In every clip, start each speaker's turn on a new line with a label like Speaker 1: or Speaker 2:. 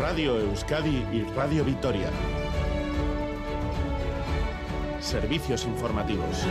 Speaker 1: Radio Euskadi y Radio Vitoria. Servicios informativos.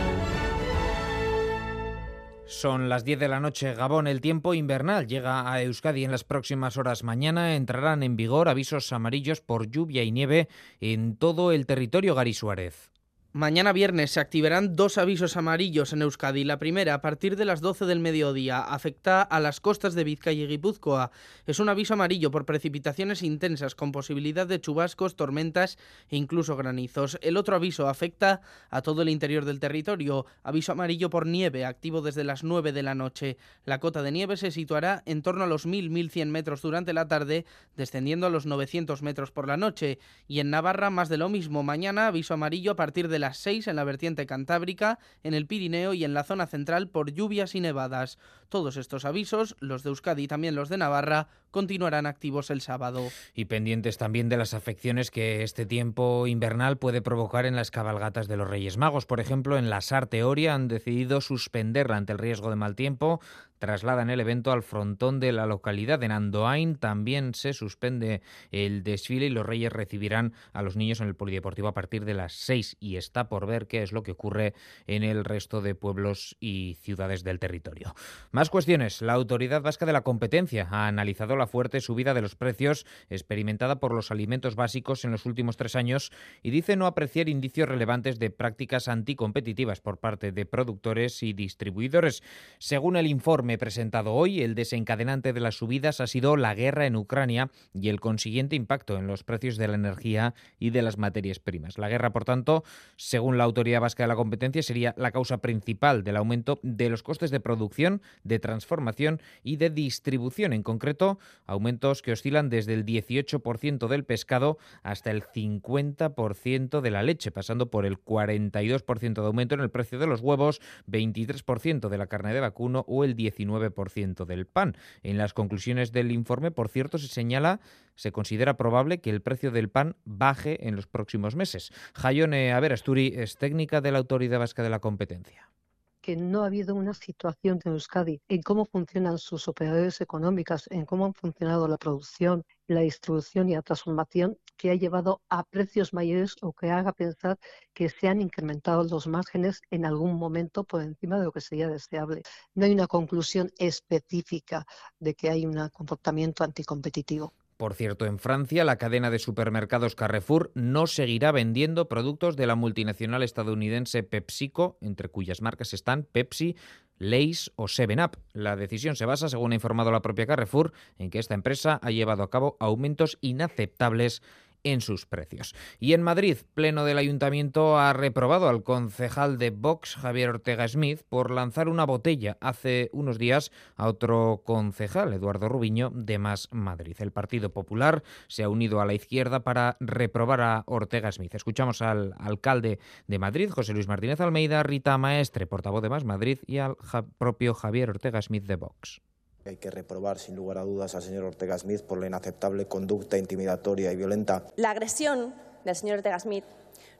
Speaker 2: Son las 10 de la noche. Gabón, el tiempo invernal llega a Euskadi en las próximas horas. Mañana entrarán en vigor avisos amarillos por lluvia y nieve en todo el territorio Gary Suárez.
Speaker 3: Mañana viernes se activarán dos avisos amarillos en Euskadi. La primera, a partir de las 12 del mediodía, afecta a las costas de Vizcaya y Guipúzcoa. Es un aviso amarillo por precipitaciones intensas con posibilidad de chubascos, tormentas e incluso granizos. El otro aviso afecta a todo el interior del territorio. Aviso amarillo por nieve, activo desde las 9 de la noche. La cota de nieve se situará en torno a los 1.000-1.100 metros durante la tarde, descendiendo a los 900 metros por la noche. Y en Navarra, más de lo mismo. Mañana, aviso amarillo a partir de las 6 en la vertiente cantábrica, en el Pirineo y en la zona central por lluvias y nevadas. Todos estos avisos, los de Euskadi y también los de Navarra, continuarán activos el sábado.
Speaker 2: Y pendientes también de las afecciones que este tiempo invernal puede provocar en las cabalgatas de los Reyes Magos. Por ejemplo, en la Sarteoria han decidido suspenderla ante el riesgo de mal tiempo trasladan el evento al frontón de la localidad. En Andoain también se suspende el desfile y los Reyes recibirán a los niños en el Polideportivo a partir de las 6 y está por ver qué es lo que ocurre en el resto de pueblos y ciudades del territorio. Más cuestiones. La Autoridad Vasca de la Competencia ha analizado la fuerte subida de los precios experimentada por los alimentos básicos en los últimos tres años y dice no apreciar indicios relevantes de prácticas anticompetitivas por parte de productores y distribuidores. Según el informe presentado hoy, el desencadenante de las subidas ha sido la guerra en Ucrania y el consiguiente impacto en los precios de la energía y de las materias primas. La guerra, por tanto, según la Autoridad Vasca de la Competencia, sería la causa principal del aumento de los costes de producción, de transformación y de distribución. En concreto, aumentos que oscilan desde el 18% del pescado hasta el 50% de la leche, pasando por el 42% de aumento en el precio de los huevos, 23% de la carne de vacuno o el 10 19% del pan. En las conclusiones del informe, por cierto, se señala, se considera probable que el precio del pan baje en los próximos meses. Jayone Averasturi es técnica de la Autoridad Vasca de la Competencia
Speaker 4: que no ha habido una situación de Euskadi en cómo funcionan sus operadores económicas, en cómo han funcionado la producción, la distribución y la transformación que ha llevado a precios mayores o que haga pensar que se han incrementado los márgenes en algún momento por encima de lo que sería deseable. No hay una conclusión específica de que hay un comportamiento anticompetitivo.
Speaker 2: Por cierto, en Francia, la cadena de supermercados Carrefour no seguirá vendiendo productos de la multinacional estadounidense PepsiCo, entre cuyas marcas están Pepsi, Lay's o 7up. La decisión se basa, según ha informado la propia Carrefour, en que esta empresa ha llevado a cabo aumentos inaceptables en sus precios. Y en Madrid, Pleno del Ayuntamiento ha reprobado al concejal de Vox, Javier Ortega Smith, por lanzar una botella hace unos días a otro concejal, Eduardo Rubiño, de Más Madrid. El Partido Popular se ha unido a la izquierda para reprobar a Ortega Smith. Escuchamos al alcalde de Madrid, José Luis Martínez Almeida, Rita Maestre, portavoz de Más Madrid, y al propio Javier Ortega Smith de Vox.
Speaker 5: Hay que reprobar sin lugar a dudas al señor Ortega Smith por la inaceptable conducta intimidatoria y violenta.
Speaker 6: La agresión del señor Ortega Smith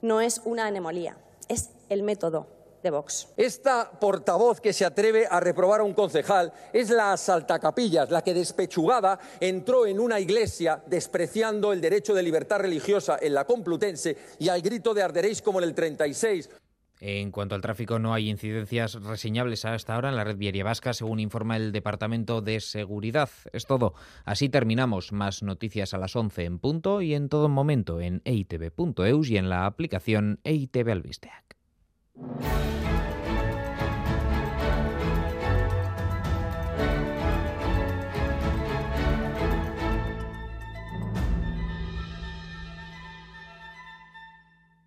Speaker 6: no es una anemolía, es el método de Vox.
Speaker 7: Esta portavoz que se atreve a reprobar a un concejal es la asaltacapillas, la que despechugada entró en una iglesia despreciando el derecho de libertad religiosa en la Complutense y al grito de arderéis como en el 36.
Speaker 2: En cuanto al tráfico, no hay incidencias reseñables hasta ahora en la red viaria vasca, según informa el Departamento de Seguridad. Es todo. Así terminamos. Más noticias a las 11 en punto y en todo momento en eitv.eus y en la aplicación EITV Albisteac.